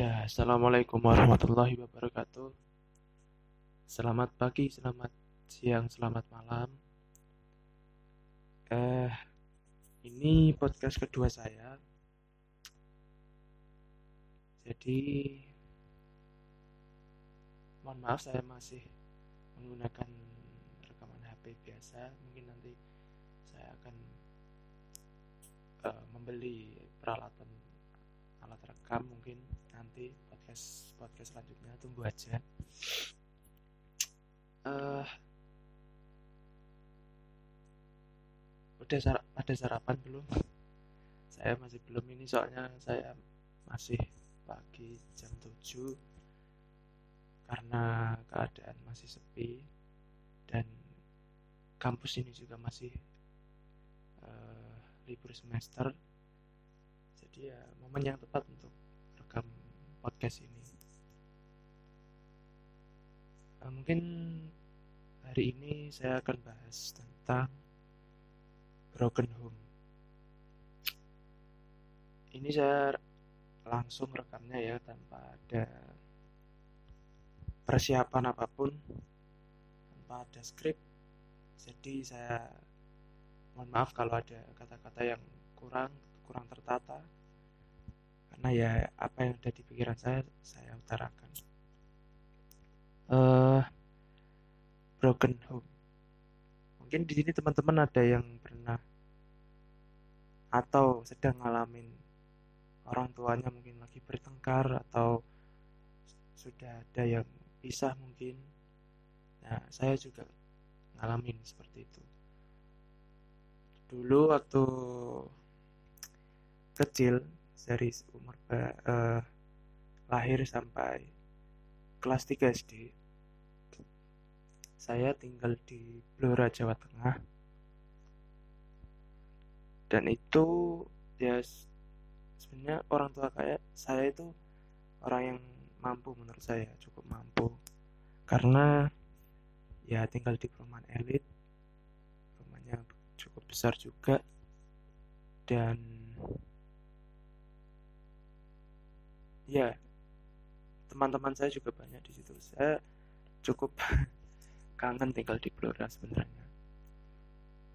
Ya, Assalamualaikum warahmatullahi wabarakatuh. Selamat pagi, selamat siang, selamat malam. Eh, ini podcast kedua saya. Jadi, mohon maaf saya masih menggunakan rekaman HP biasa. Mungkin nanti saya akan eh, membeli peralatan alat rekam mungkin podcast selanjutnya. Tunggu aja. Uh, udah sar ada sarapan belum? Saya masih belum ini soalnya saya masih pagi jam 7 karena keadaan masih sepi dan kampus ini juga masih uh, libur semester. Jadi ya momen yang tepat untuk rekam podcast ini mungkin hari ini saya akan bahas tentang broken home. Ini saya langsung rekamnya ya tanpa ada persiapan apa pun tanpa ada skrip jadi saya mohon maaf kalau ada kata-kata yang kurang kurang tertata. Karena ya apa yang ada di pikiran saya saya utarakan uh, broken home. Mungkin di sini teman-teman ada yang pernah atau sedang ngalamin orang tuanya mungkin lagi bertengkar atau sudah ada yang pisah mungkin. Nah saya juga ngalamin seperti itu. Dulu waktu kecil dari umur uh, lahir sampai kelas 3 SD saya tinggal di Blora Jawa Tengah. Dan itu ya sebenarnya orang tua kayak saya itu orang yang mampu menurut saya cukup mampu. Karena ya tinggal di perumahan elit rumahnya cukup besar juga. Dan ya teman-teman saya juga banyak di situ. Saya cukup kangen tinggal di Blora sebenarnya.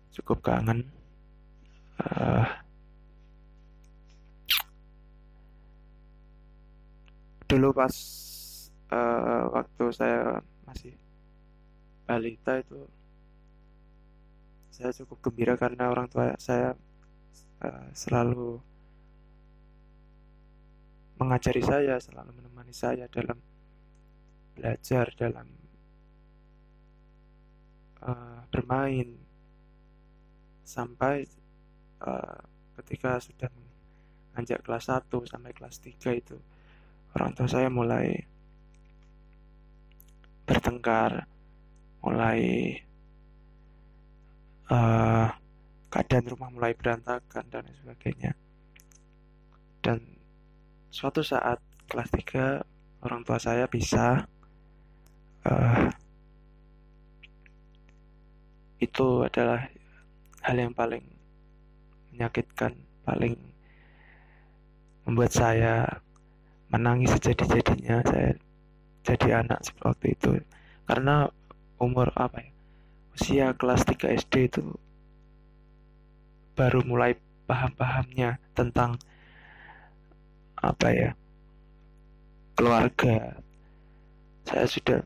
Cukup kangen. Uh, dulu pas uh, waktu saya masih balita itu saya cukup gembira karena orang tua saya uh, selalu mengajari saya, selalu menemani saya dalam belajar, dalam uh, bermain, sampai uh, ketika sudah menginjak kelas 1 sampai kelas 3 itu orang tua saya mulai bertengkar, mulai uh, keadaan rumah mulai berantakan dan sebagainya. Dan suatu saat kelas 3 orang tua saya bisa uh, itu adalah hal yang paling menyakitkan paling membuat saya menangis sejadi-jadinya saya jadi anak seperti itu. Karena umur apa ya? Usia kelas 3 SD itu baru mulai paham-pahamnya tentang apa ya? Keluarga. Saya sudah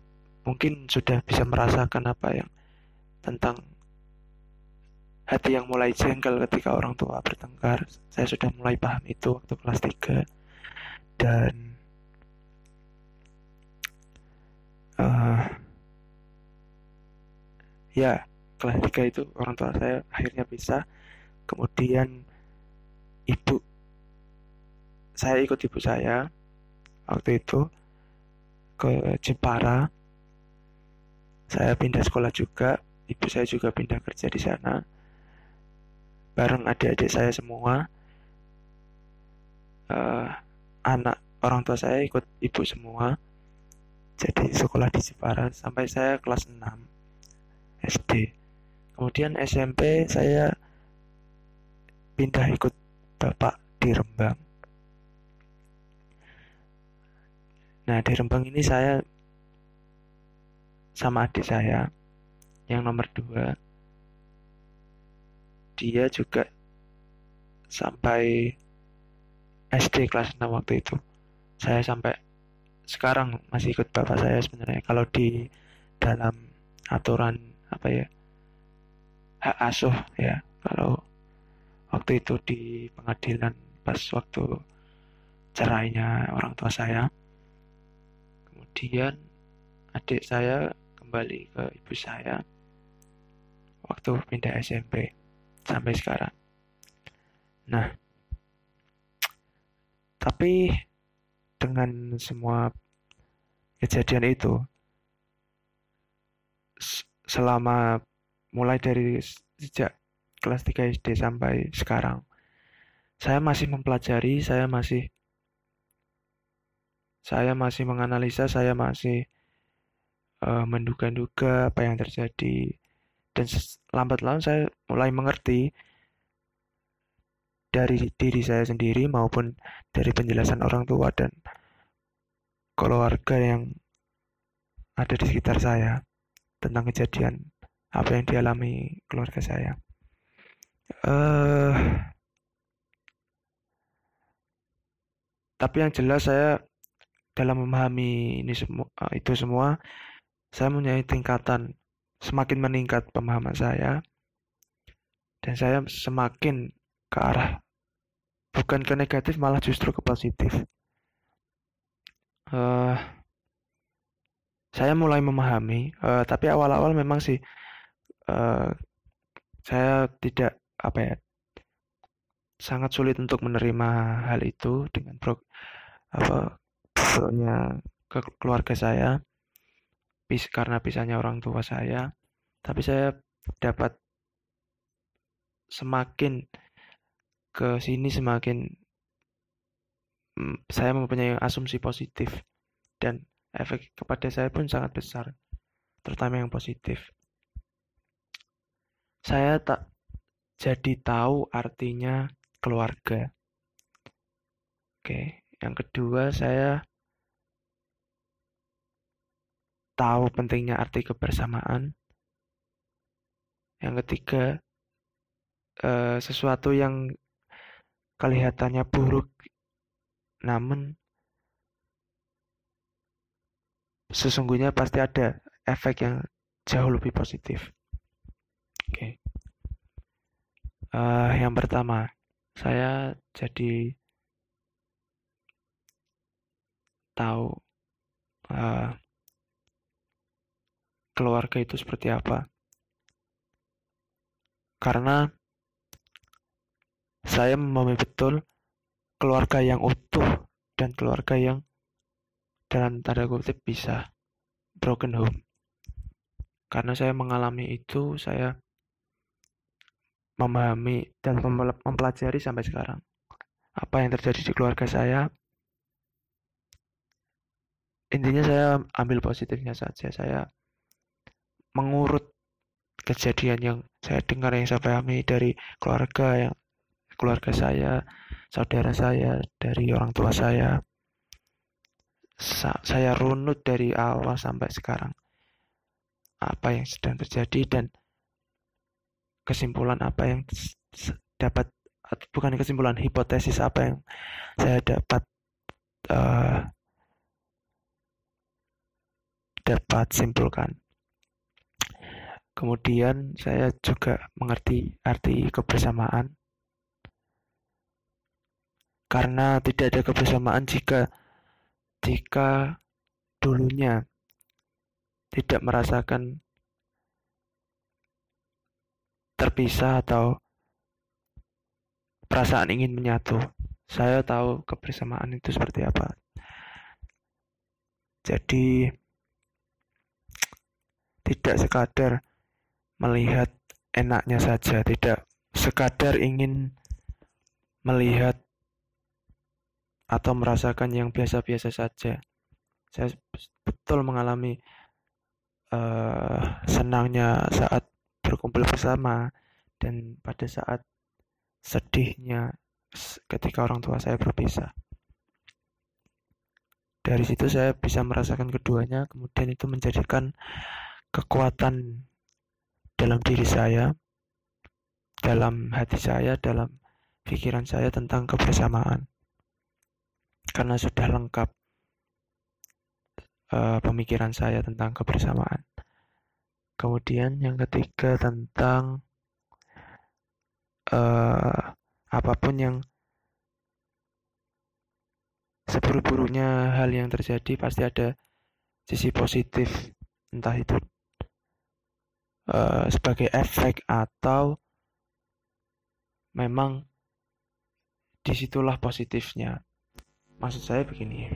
mungkin sudah bisa merasakan apa yang tentang hati yang mulai jengkel ketika orang tua bertengkar. Saya sudah mulai paham itu waktu kelas 3 dan uh, ya kelas 3 itu orang tua saya akhirnya bisa. Kemudian ibu saya ikut ibu saya waktu itu ke Jepara. Saya pindah sekolah juga ibu saya juga pindah kerja di sana. Bareng adik-adik saya semua. Uh, anak orang tua saya ikut ibu semua. Jadi sekolah di Jepara sampai saya kelas 6 SD kemudian SMP saya pindah ikut bapak di Rembang. Nah, di Rembang ini saya sama adik saya yang nomor dua. Dia juga sampai SD kelas 6 waktu itu. Saya sampai sekarang masih ikut bapak saya sebenarnya. Kalau di dalam aturan apa ya hak asuh ya kalau waktu itu di pengadilan pas waktu cerainya orang tua saya kemudian adik saya kembali ke ibu saya waktu pindah SMP sampai sekarang. Nah tapi dengan semua kejadian itu selama mulai dari sejak kelas 3 SD sampai sekarang saya masih mempelajari saya masih saya masih menganalisa saya masih uh, menduga-duga apa yang terjadi dan lambat laun saya mulai mengerti dari diri saya sendiri maupun dari penjelasan orang tua dan keluarga yang ada di sekitar saya tentang kejadian apa yang dialami keluarga saya. Uh, tapi yang jelas saya dalam memahami ini semua uh, itu semua saya mempunyai tingkatan semakin meningkat pemahaman saya dan saya semakin ke arah bukan ke negatif malah justru ke positif. Uh, saya mulai memahami, uh, tapi awal-awal memang sih uh, saya tidak apa ya sangat sulit untuk menerima hal itu dengan pro, apa ke keluarga saya bis karena pisahnya orang tua saya. Tapi saya dapat semakin ke sini semakin mm, saya mempunyai asumsi positif. Dan efek kepada saya pun sangat besar terutama yang positif. Saya tak jadi tahu artinya keluarga. Oke yang kedua saya tahu pentingnya arti kebersamaan yang ketiga eh, sesuatu yang kelihatannya buruk namun sesungguhnya pasti ada efek yang jauh lebih positif. Oke. Okay. Uh, eh, yang pertama, saya jadi tahu uh, keluarga itu seperti apa. Karena saya memahami betul keluarga yang utuh dan keluarga yang dalam tanda kutip bisa broken home. Karena saya mengalami itu, saya memahami dan mempelajari sampai sekarang apa yang terjadi di keluarga saya. Intinya saya ambil positifnya saja. Saya mengurut kejadian yang saya dengar yang saya pahami dari keluarga yang keluarga saya, saudara saya, dari orang tua saya, saya runut dari awal sampai sekarang apa yang sedang terjadi dan kesimpulan apa yang dapat bukan kesimpulan hipotesis apa yang saya dapat uh, dapat simpulkan kemudian saya juga mengerti arti kebersamaan karena tidak ada kebersamaan jika jika dulunya tidak merasakan terpisah atau perasaan ingin menyatu. Saya tahu kebersamaan itu seperti apa. Jadi tidak sekadar melihat enaknya saja, tidak sekadar ingin melihat atau merasakan yang biasa-biasa saja. Saya betul mengalami uh, senangnya saat berkumpul bersama dan pada saat sedihnya ketika orang tua saya berpisah. dari situ saya bisa merasakan keduanya kemudian itu menjadikan kekuatan dalam diri saya dalam hati saya dalam pikiran saya tentang kebersamaan. Karena sudah lengkap uh, pemikiran saya tentang kebersamaan. Kemudian yang ketiga tentang uh, apa pun yang seburuk-buruknya hal yang terjadi pasti ada sisi positif entah itu uh, sebagai efek atau memang di situlah positifnya. Maksud saya begini.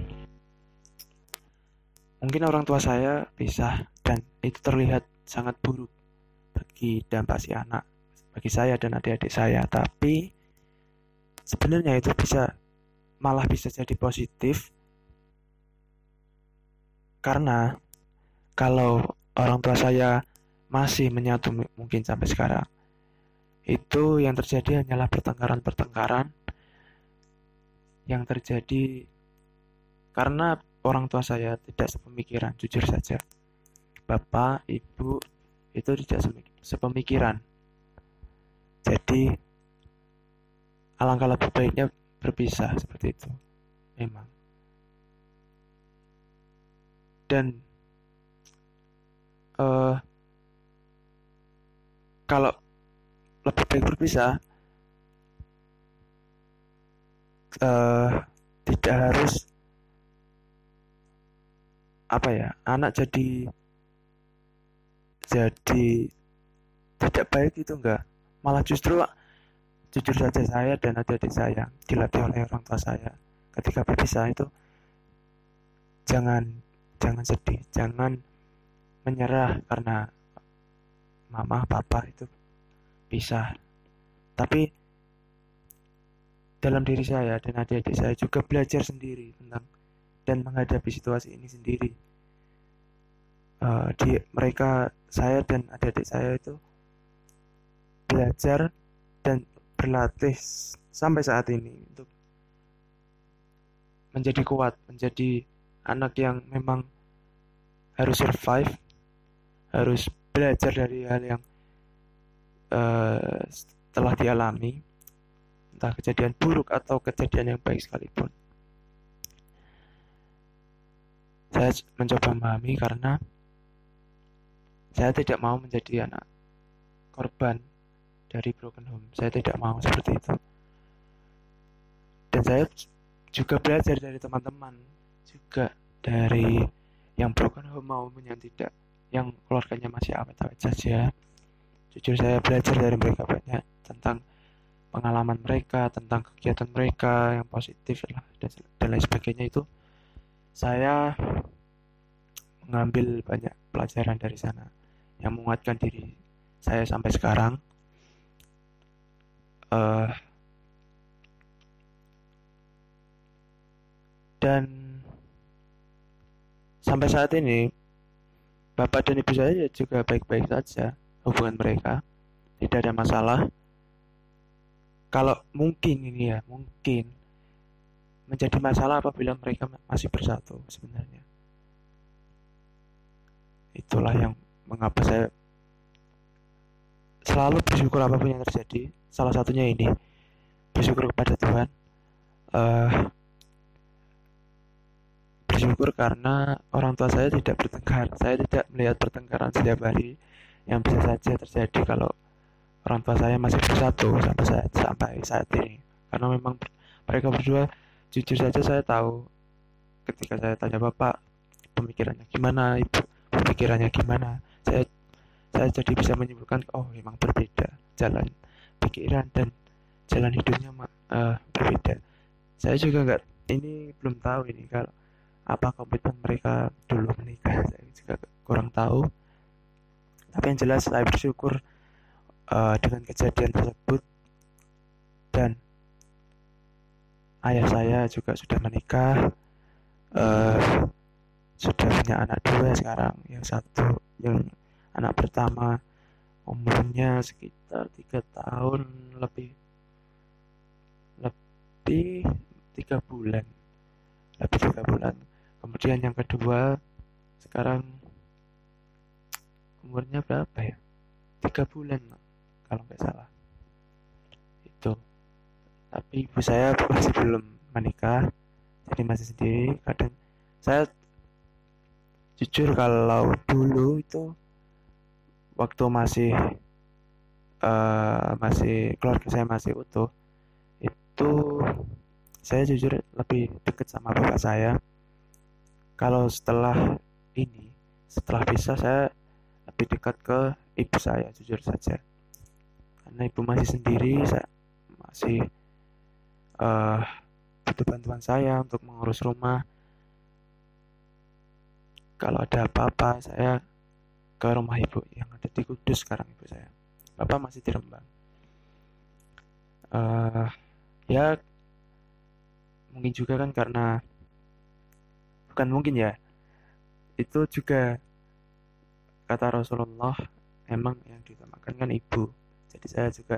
Mungkin orang tua saya pisah dan itu terlihat sangat buruk bagi dampak si anak bagi saya dan adik-adik saya. Tapi sebenarnya itu bisa malah bisa jadi positif karena kalau orang tua saya masih menyatu mungkin sampai sekarang itu yang terjadi hanyalah pertengkaran-pertengkaran yang terjadi karena orang tua saya tidak sepemikiran jujur saja bapak ibu itu tidak sepemikiran jadi alangkah lebih baiknya berpisah seperti itu. Memang. Dan uh, kalau lebih baik berpisah uh, tidak harus apa ya anak jadi jadi tidak baik itu enggak. Malah justru jujur saja saya dan adik-adik saya dilatih oleh orang tua saya ketika berpisah itu jangan jangan sedih jangan menyerah karena mama papa itu pisah tapi dalam diri saya dan adik-adik saya juga belajar sendiri tentang dan menghadapi situasi ini sendiri. Uh, di mereka saya dan adik-adik saya itu belajar dan berlatih sampai saat ini untuk menjadi kuat, menjadi anak yang memang harus survive, harus belajar dari hal yang uh, telah dialami, entah kejadian buruk atau kejadian yang baik sekalipun. Saya mencoba memahami karena saya tidak mau menjadi anak korban dari broken home. Saya tidak mau seperti itu. Dan saya juga belajar dari teman-teman, juga dari yang broken home maupun yang tidak, yang keluarganya masih awet-awet saja. Jujur saya belajar dari mereka banyak tentang pengalaman mereka, tentang kegiatan mereka yang positif lah dan, dan lain sebagainya itu saya mengambil banyak pelajaran dari sana yang menguatkan diri saya sampai sekarang uh, dan sampai saat ini bapak dan ibu saya juga baik-baik saja hubungan mereka. Tidak ada masalah. Kalau mungkin ini ya mungkin menjadi masalah apabila mereka masih bersatu sebenarnya. Itulah yang mengapa saya selalu bersyukur apa pun yang terjadi. Salah satunya ini bersyukur kepada Tuhan. Uh, bersyukur karena orang tua saya tidak bertengkar. Saya tidak melihat pertengkaran setiap hari yang bisa saja terjadi kalau orang tua saya masih bersatu sampai saat sampai saat ini. Karena memang mereka berdua jujur saja saya tahu ketika saya tanya bapak pemikirannya gimana? Ibu pemikirannya gimana? Saya saya jadi bisa menyimpulkan oh memang berbeda jalan pikiran dan jalan hidupnya uh, berbeda. Saya juga nggak ini belum tahu ini kalau apa komitmen mereka dulu menikah? Saya juga kurang tahu. Tapi yang jelas saya bersyukur uh, dengan kejadian tersebut dan ayah saya juga sudah menikah uh, sudah punya anak dua sekarang. Yang satu yang anak pertama umurnya sekitar tiga tahun lebih lebih tiga bulan lebih tiga bulan kemudian yang kedua sekarang umurnya berapa ya? Tiga bulan kalau nggak salah. Itu. Tapi ibu saya masih belum menikah jadi masih sendiri. Kadang saya jujur kalau dulu itu waktu masih uh, masih keluarga saya masih utuh itu saya jujur lebih dekat sama bapak saya kalau setelah ini setelah bisa saya lebih dekat ke ibu saya jujur saja. Karena ibu masih sendiri saya masih uh, butuh bantuan saya untuk mengurus rumah. Kalau ada apa-apa saya ke rumah ibu yang ada di Kudus sekarang ibu saya. Bapak masih di Rembang. Uh, ya mungkin juga kan karena bukan mungkin ya. Itu juga kata Rasulullah emang yang diutamakan kan ibu. Jadi saya juga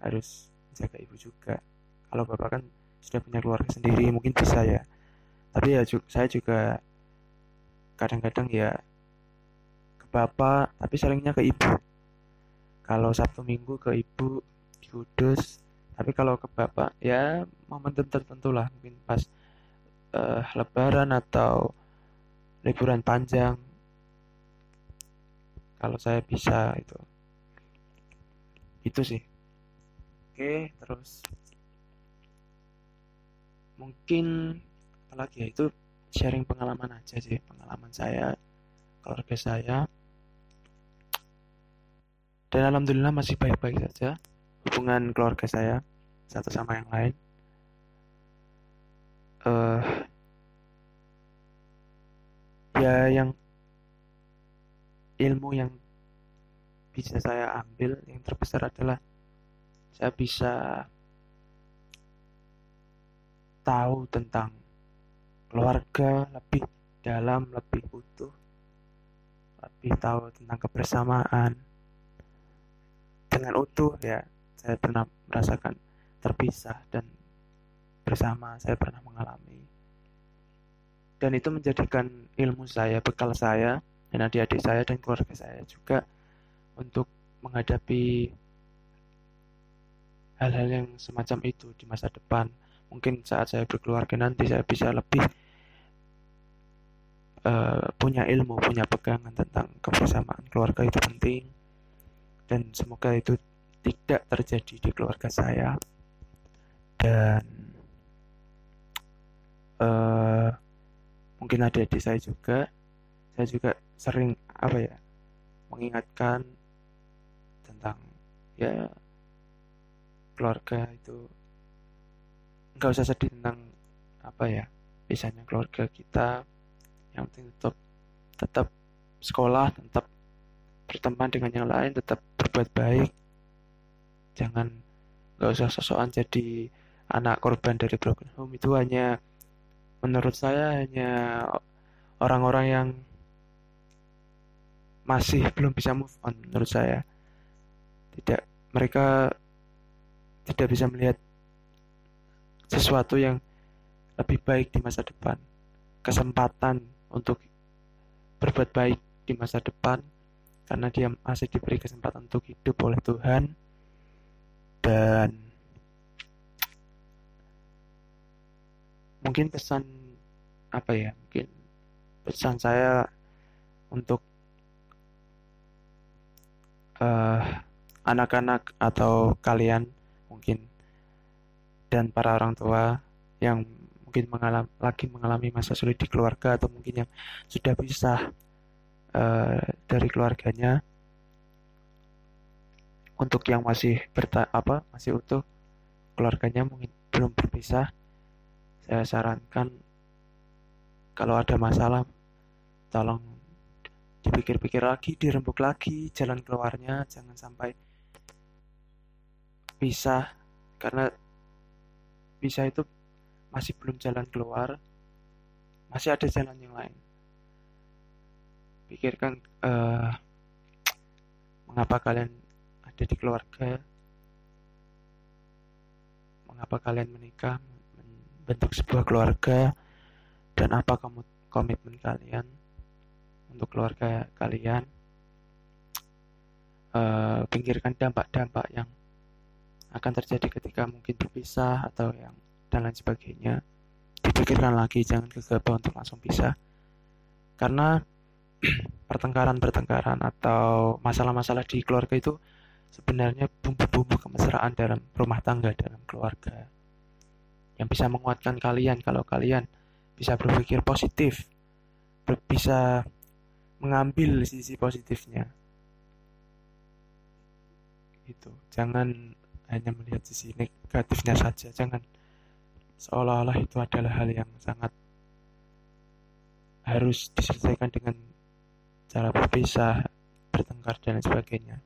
harus jaga ibu juga. Kalau bapak kan sudah punya keluarga sendiri mungkin bisa ya. Tapi ya saya juga kadang-kadang ya ke bapak tapi seringnya ke ibu. Kalau Sabtu Minggu ke ibu di Kudus. Tapi kalau ke bapak ya momentum tertentu lah mungkin pas uh, lebaran atau liburan panjang. Kalau saya bisa itu. Itu sih. Oke terus? Mungkin apalagi ya? Itu sharing pengalaman aja sih pengalaman saya keluarga saya. Dan alhamdulillah masih baik-baik saja hubungan keluarga saya satu sama yang lain. Uh, ya yang ilmu yang bisa saya ambil yang terbesar adalah saya bisa tahu tentang keluarga lebih dalam, lebih utuh, lebih tahu tentang kebersamaan. Dengan utuh ya, saya pernah merasakan terpisah dan bersama saya pernah mengalami. Dan itu menjadikan ilmu saya, bekal saya, dan adik-adik saya dan keluarga saya juga untuk menghadapi hal-hal yang semacam itu di masa depan. Mungkin saat saya berkeluarga nanti saya bisa lebih uh, punya ilmu, punya pegangan tentang kebersamaan keluarga itu penting. Dan semoga itu tidak terjadi di keluarga saya. Dan uh, mungkin adik-adik saya juga, saya juga sering apa ya mengingatkan tentang ya keluarga itu. Nggak usah sedih tentang apa ya misalnya keluarga kita. Yang penting tetap tetap sekolah tetap berteman dengan yang lain tetap berbuat baik. Jangan nggak usah sosokan jadi anak korban dari broken home. Itu hanya menurut saya hanya orang-orang yang masih belum bisa move on menurut saya. Tidak mereka tidak bisa melihat sesuatu yang lebih baik di masa depan. Kesempatan untuk berbuat baik di masa depan karena dia masih diberi kesempatan untuk hidup oleh Tuhan. Dan mungkin pesan apa ya mungkin pesan saya untuk eh, anak-anak atau kalian mungkin dan para orang tua yang mungkin mengalami, lagi mengalami masa sulit di keluarga atau mungkin yang sudah bisa uh, dari keluarganya untuk yang masih berta apa masih utuh keluarganya mungkin belum berpisah saya sarankan kalau ada masalah tolong dipikir-pikir lagi, dirembuk lagi jalan keluarnya, jangan sampai bisa karena bisa itu masih belum jalan keluar, masih ada jalan yang lain. Pikirkan uh, mengapa kalian ada di keluarga, mengapa kalian menikah, membentuk sebuah keluarga, dan apa komitmen kalian untuk keluarga kalian. Uh, pinggirkan dampak-dampak yang akan terjadi ketika mungkin berpisah atau yang dan lain sebagainya. Dipikirkan lagi jangan gegabah untuk langsung pisah. Karena pertengkaran-pertengkaran atau masalah-masalah di keluarga itu sebenarnya bumbu-bumbu kemesraan dalam rumah tangga dalam keluarga yang bisa menguatkan kalian kalau kalian bisa berpikir positif bisa mengambil sisi positifnya. Itu jangan hanya melihat sisi negatifnya saja. Jangan. Seolah-olah itu adalah hal yang sangat harus diselesaikan dengan cara berpisah bertengkar dan sebagainya.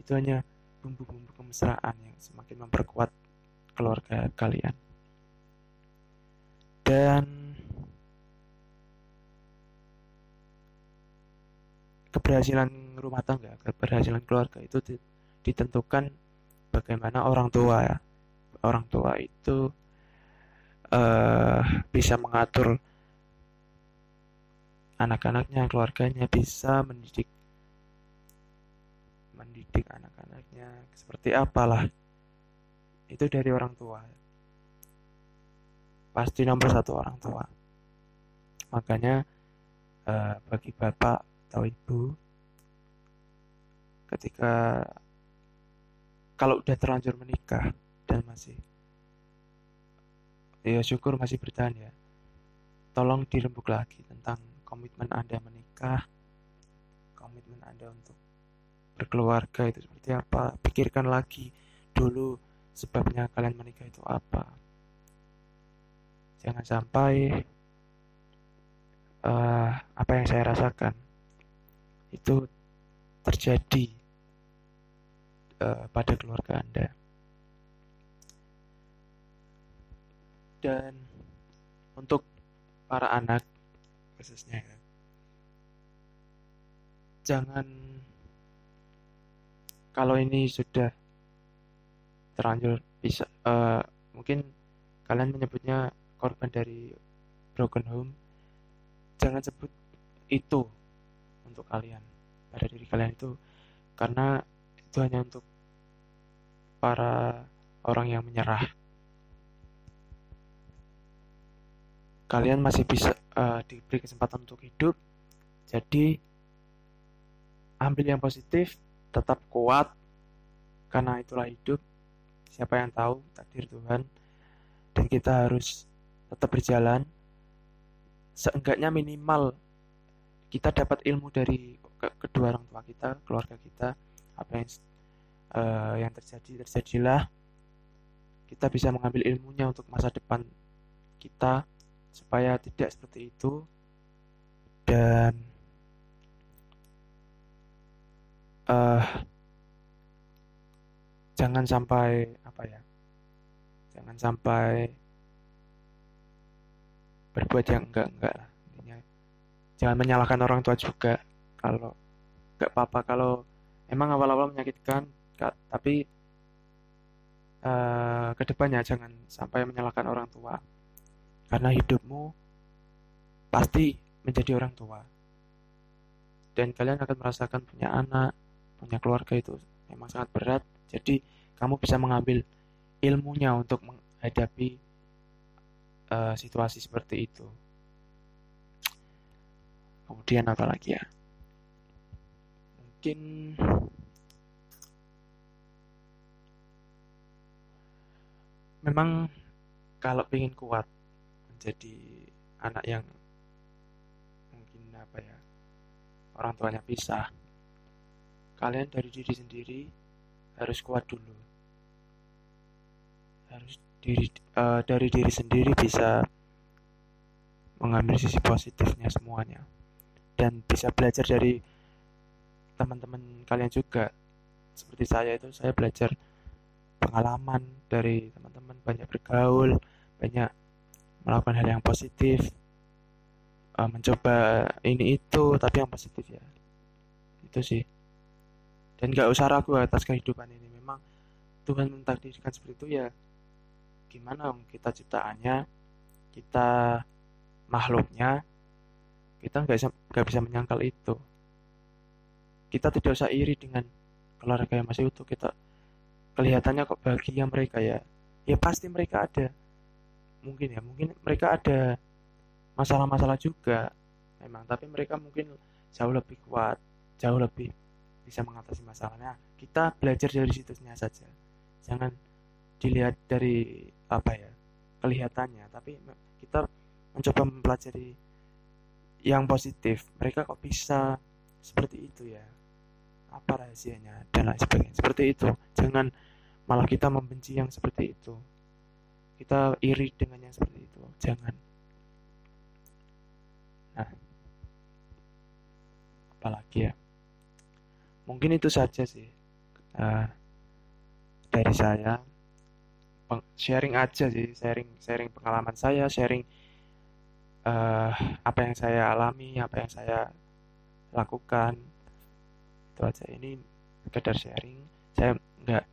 Itu hanya bumbu-bumbu kemesraan yang semakin memperkuat keluarga kalian dan keberhasilan rumah tangga keberhasilan keluarga itu ditentukan bagaimana orang tua ya. Orang tua itu uh, bisa mengatur anak-anaknya keluarganya bisa mendidik mendidik anak-anaknya seperti apalah. Itu dari orang tua pasti nomor satu orang tua. Makanya uh, bagi bapak atau ibu ketika kalau udah terlanjur menikah dan masih ya syukur masih bertahan ya tolong dirembuk lagi tentang komitmen anda menikah komitmen anda untuk berkeluarga itu seperti apa pikirkan lagi dulu sebabnya kalian menikah itu apa jangan sampai uh, apa yang saya rasakan itu terjadi uh, pada keluarga Anda. Dan untuk para anak khususnya ya, jangan kalau ini sudah terlanjur bisa uh, mungkin kalian menyebutnya korban dari broken home jangan sebut itu untuk kalian pada diri kalian itu karena itu hanya untuk para orang yang menyerah. Kalian masih bisa uh, diberi kesempatan untuk hidup, jadi ambil yang positif, tetap kuat, karena itulah hidup. Siapa yang tahu takdir Tuhan, dan kita harus tetap berjalan. Seenggaknya minimal kita dapat ilmu dari kedua orang tua kita, keluarga kita, apa yang uh, yang terjadi terjadilah kita bisa mengambil ilmunya untuk masa depan kita supaya tidak seperti itu dan uh, jangan sampai apa ya jangan sampai berbuat yang enggak enggak. Lah intinya jangan menyalahkan orang tua juga. Kalau enggak apa-apa. Kalau emang awal-awal menyakitkan tapi uh, ke depannya jangan sampai menyalahkan orang tua. Karena hidupmu pasti menjadi orang tua. Dan kalian akan merasakan punya anak punya keluarga itu memang sangat berat. Jadi kamu bisa mengambil ilmunya untuk menghadapi uh, situasi seperti itu. Kemudian apa lagi ya? Mungkin memang kalau ingin kuat menjadi anak yang mungkin apa ya orang tuanya pisah kalian dari diri sendiri harus kuat dulu. Harus diri uh, dari diri sendiri bisa mengambil sisi positifnya semuanya. Dan bisa belajar dari teman-teman kalian juga. Seperti saya itu saya belajar pengalaman dari teman-teman banyak bergaul banyak melakukan hal yang positif uh, mencoba ini itu tapi yang positif ya. Itu sih. Dan gak usah ragu atas kehidupan ini. Memang Tuhan mentakdirkan seperti itu ya gimana kita ciptaannya kita makhluknya kita nggak bisa nggak bisa menyangkal itu. Kita tidak usah iri dengan keluarga yang masih utuh kita kelihatannya kok bahagia mereka ya. Ya pasti mereka ada. Mungkin ya mungkin mereka ada masalah-masalah juga memang tapi mereka mungkin jauh lebih kuat jauh lebih bisa mengatasi masalahnya. Kita belajar dari situnya saja. Jangan dilihat dari apa ya kelihatannya. Tapi kita mencoba mempelajari yang positif. Mereka kok bisa seperti itu ya? Apa rahasianya? Dan lain sebagainya. Seperti itu. Jangan malah kita membenci yang seperti itu. Kita iri dengan yang seperti itu. Jangan. Nah. Apalagi ya? Mungkin itu saja sih uh, dari saya sharing aja sih sharing sharing pengalaman saya sharing uh, apa yang saya alami apa yang saya lakukan. Itu aja. Ini sekedar sharing. Saya nggak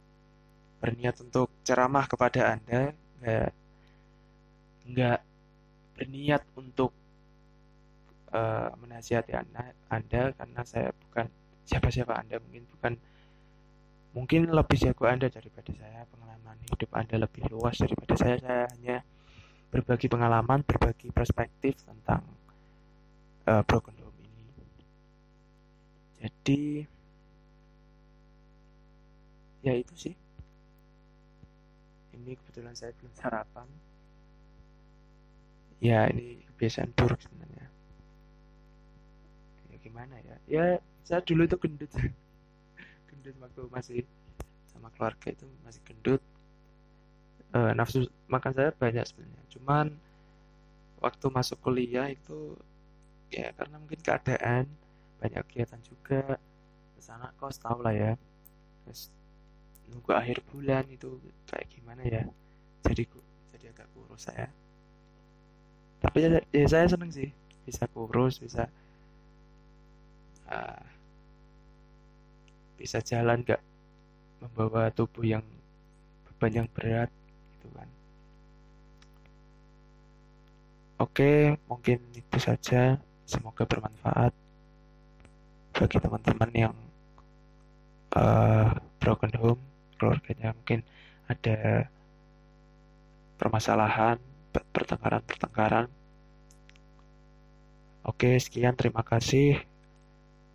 berniat untuk ceramah kepada anda. Nggak nggak berniat untuk uh, menasihati anda, anda karena saya bukan siapa-siapa anda mungkin bukan mungkin lebih jago anda daripada saya pengalaman hidup anda lebih luas daripada saya. Saya hanya berbagi pengalaman berbagi perspektif tentang uh, broken home ini. Jadi ya itu sih. Ini kebetulan saya belum sarapan. Ya ini kebiasaan buruk sebenarnya. Ya gimana ya? Ya saya dulu itu gendut gendut waktu masih sama keluarga itu masih gendut. E, nafsu makan saya banyak sebenarnya. Cuman waktu masuk kuliah itu ya karena mungkin keadaan banyak kegiatan juga ke sana kos tau lah ya. Terus nunggu akhir bulan itu kayak gimana ya jadi jadi agak kurus saya. Tapi ya, ya saya seneng sih bisa kurus bisa uh, bisa jalan gak membawa tubuh yang beban yang berat gitu kan. Oke mungkin itu saja. Semoga bermanfaat bagi teman-teman yang uh, broken home keluarganya mungkin ada permasalahan pertengkaran-pertengkaran. Oke sekian. Terima kasih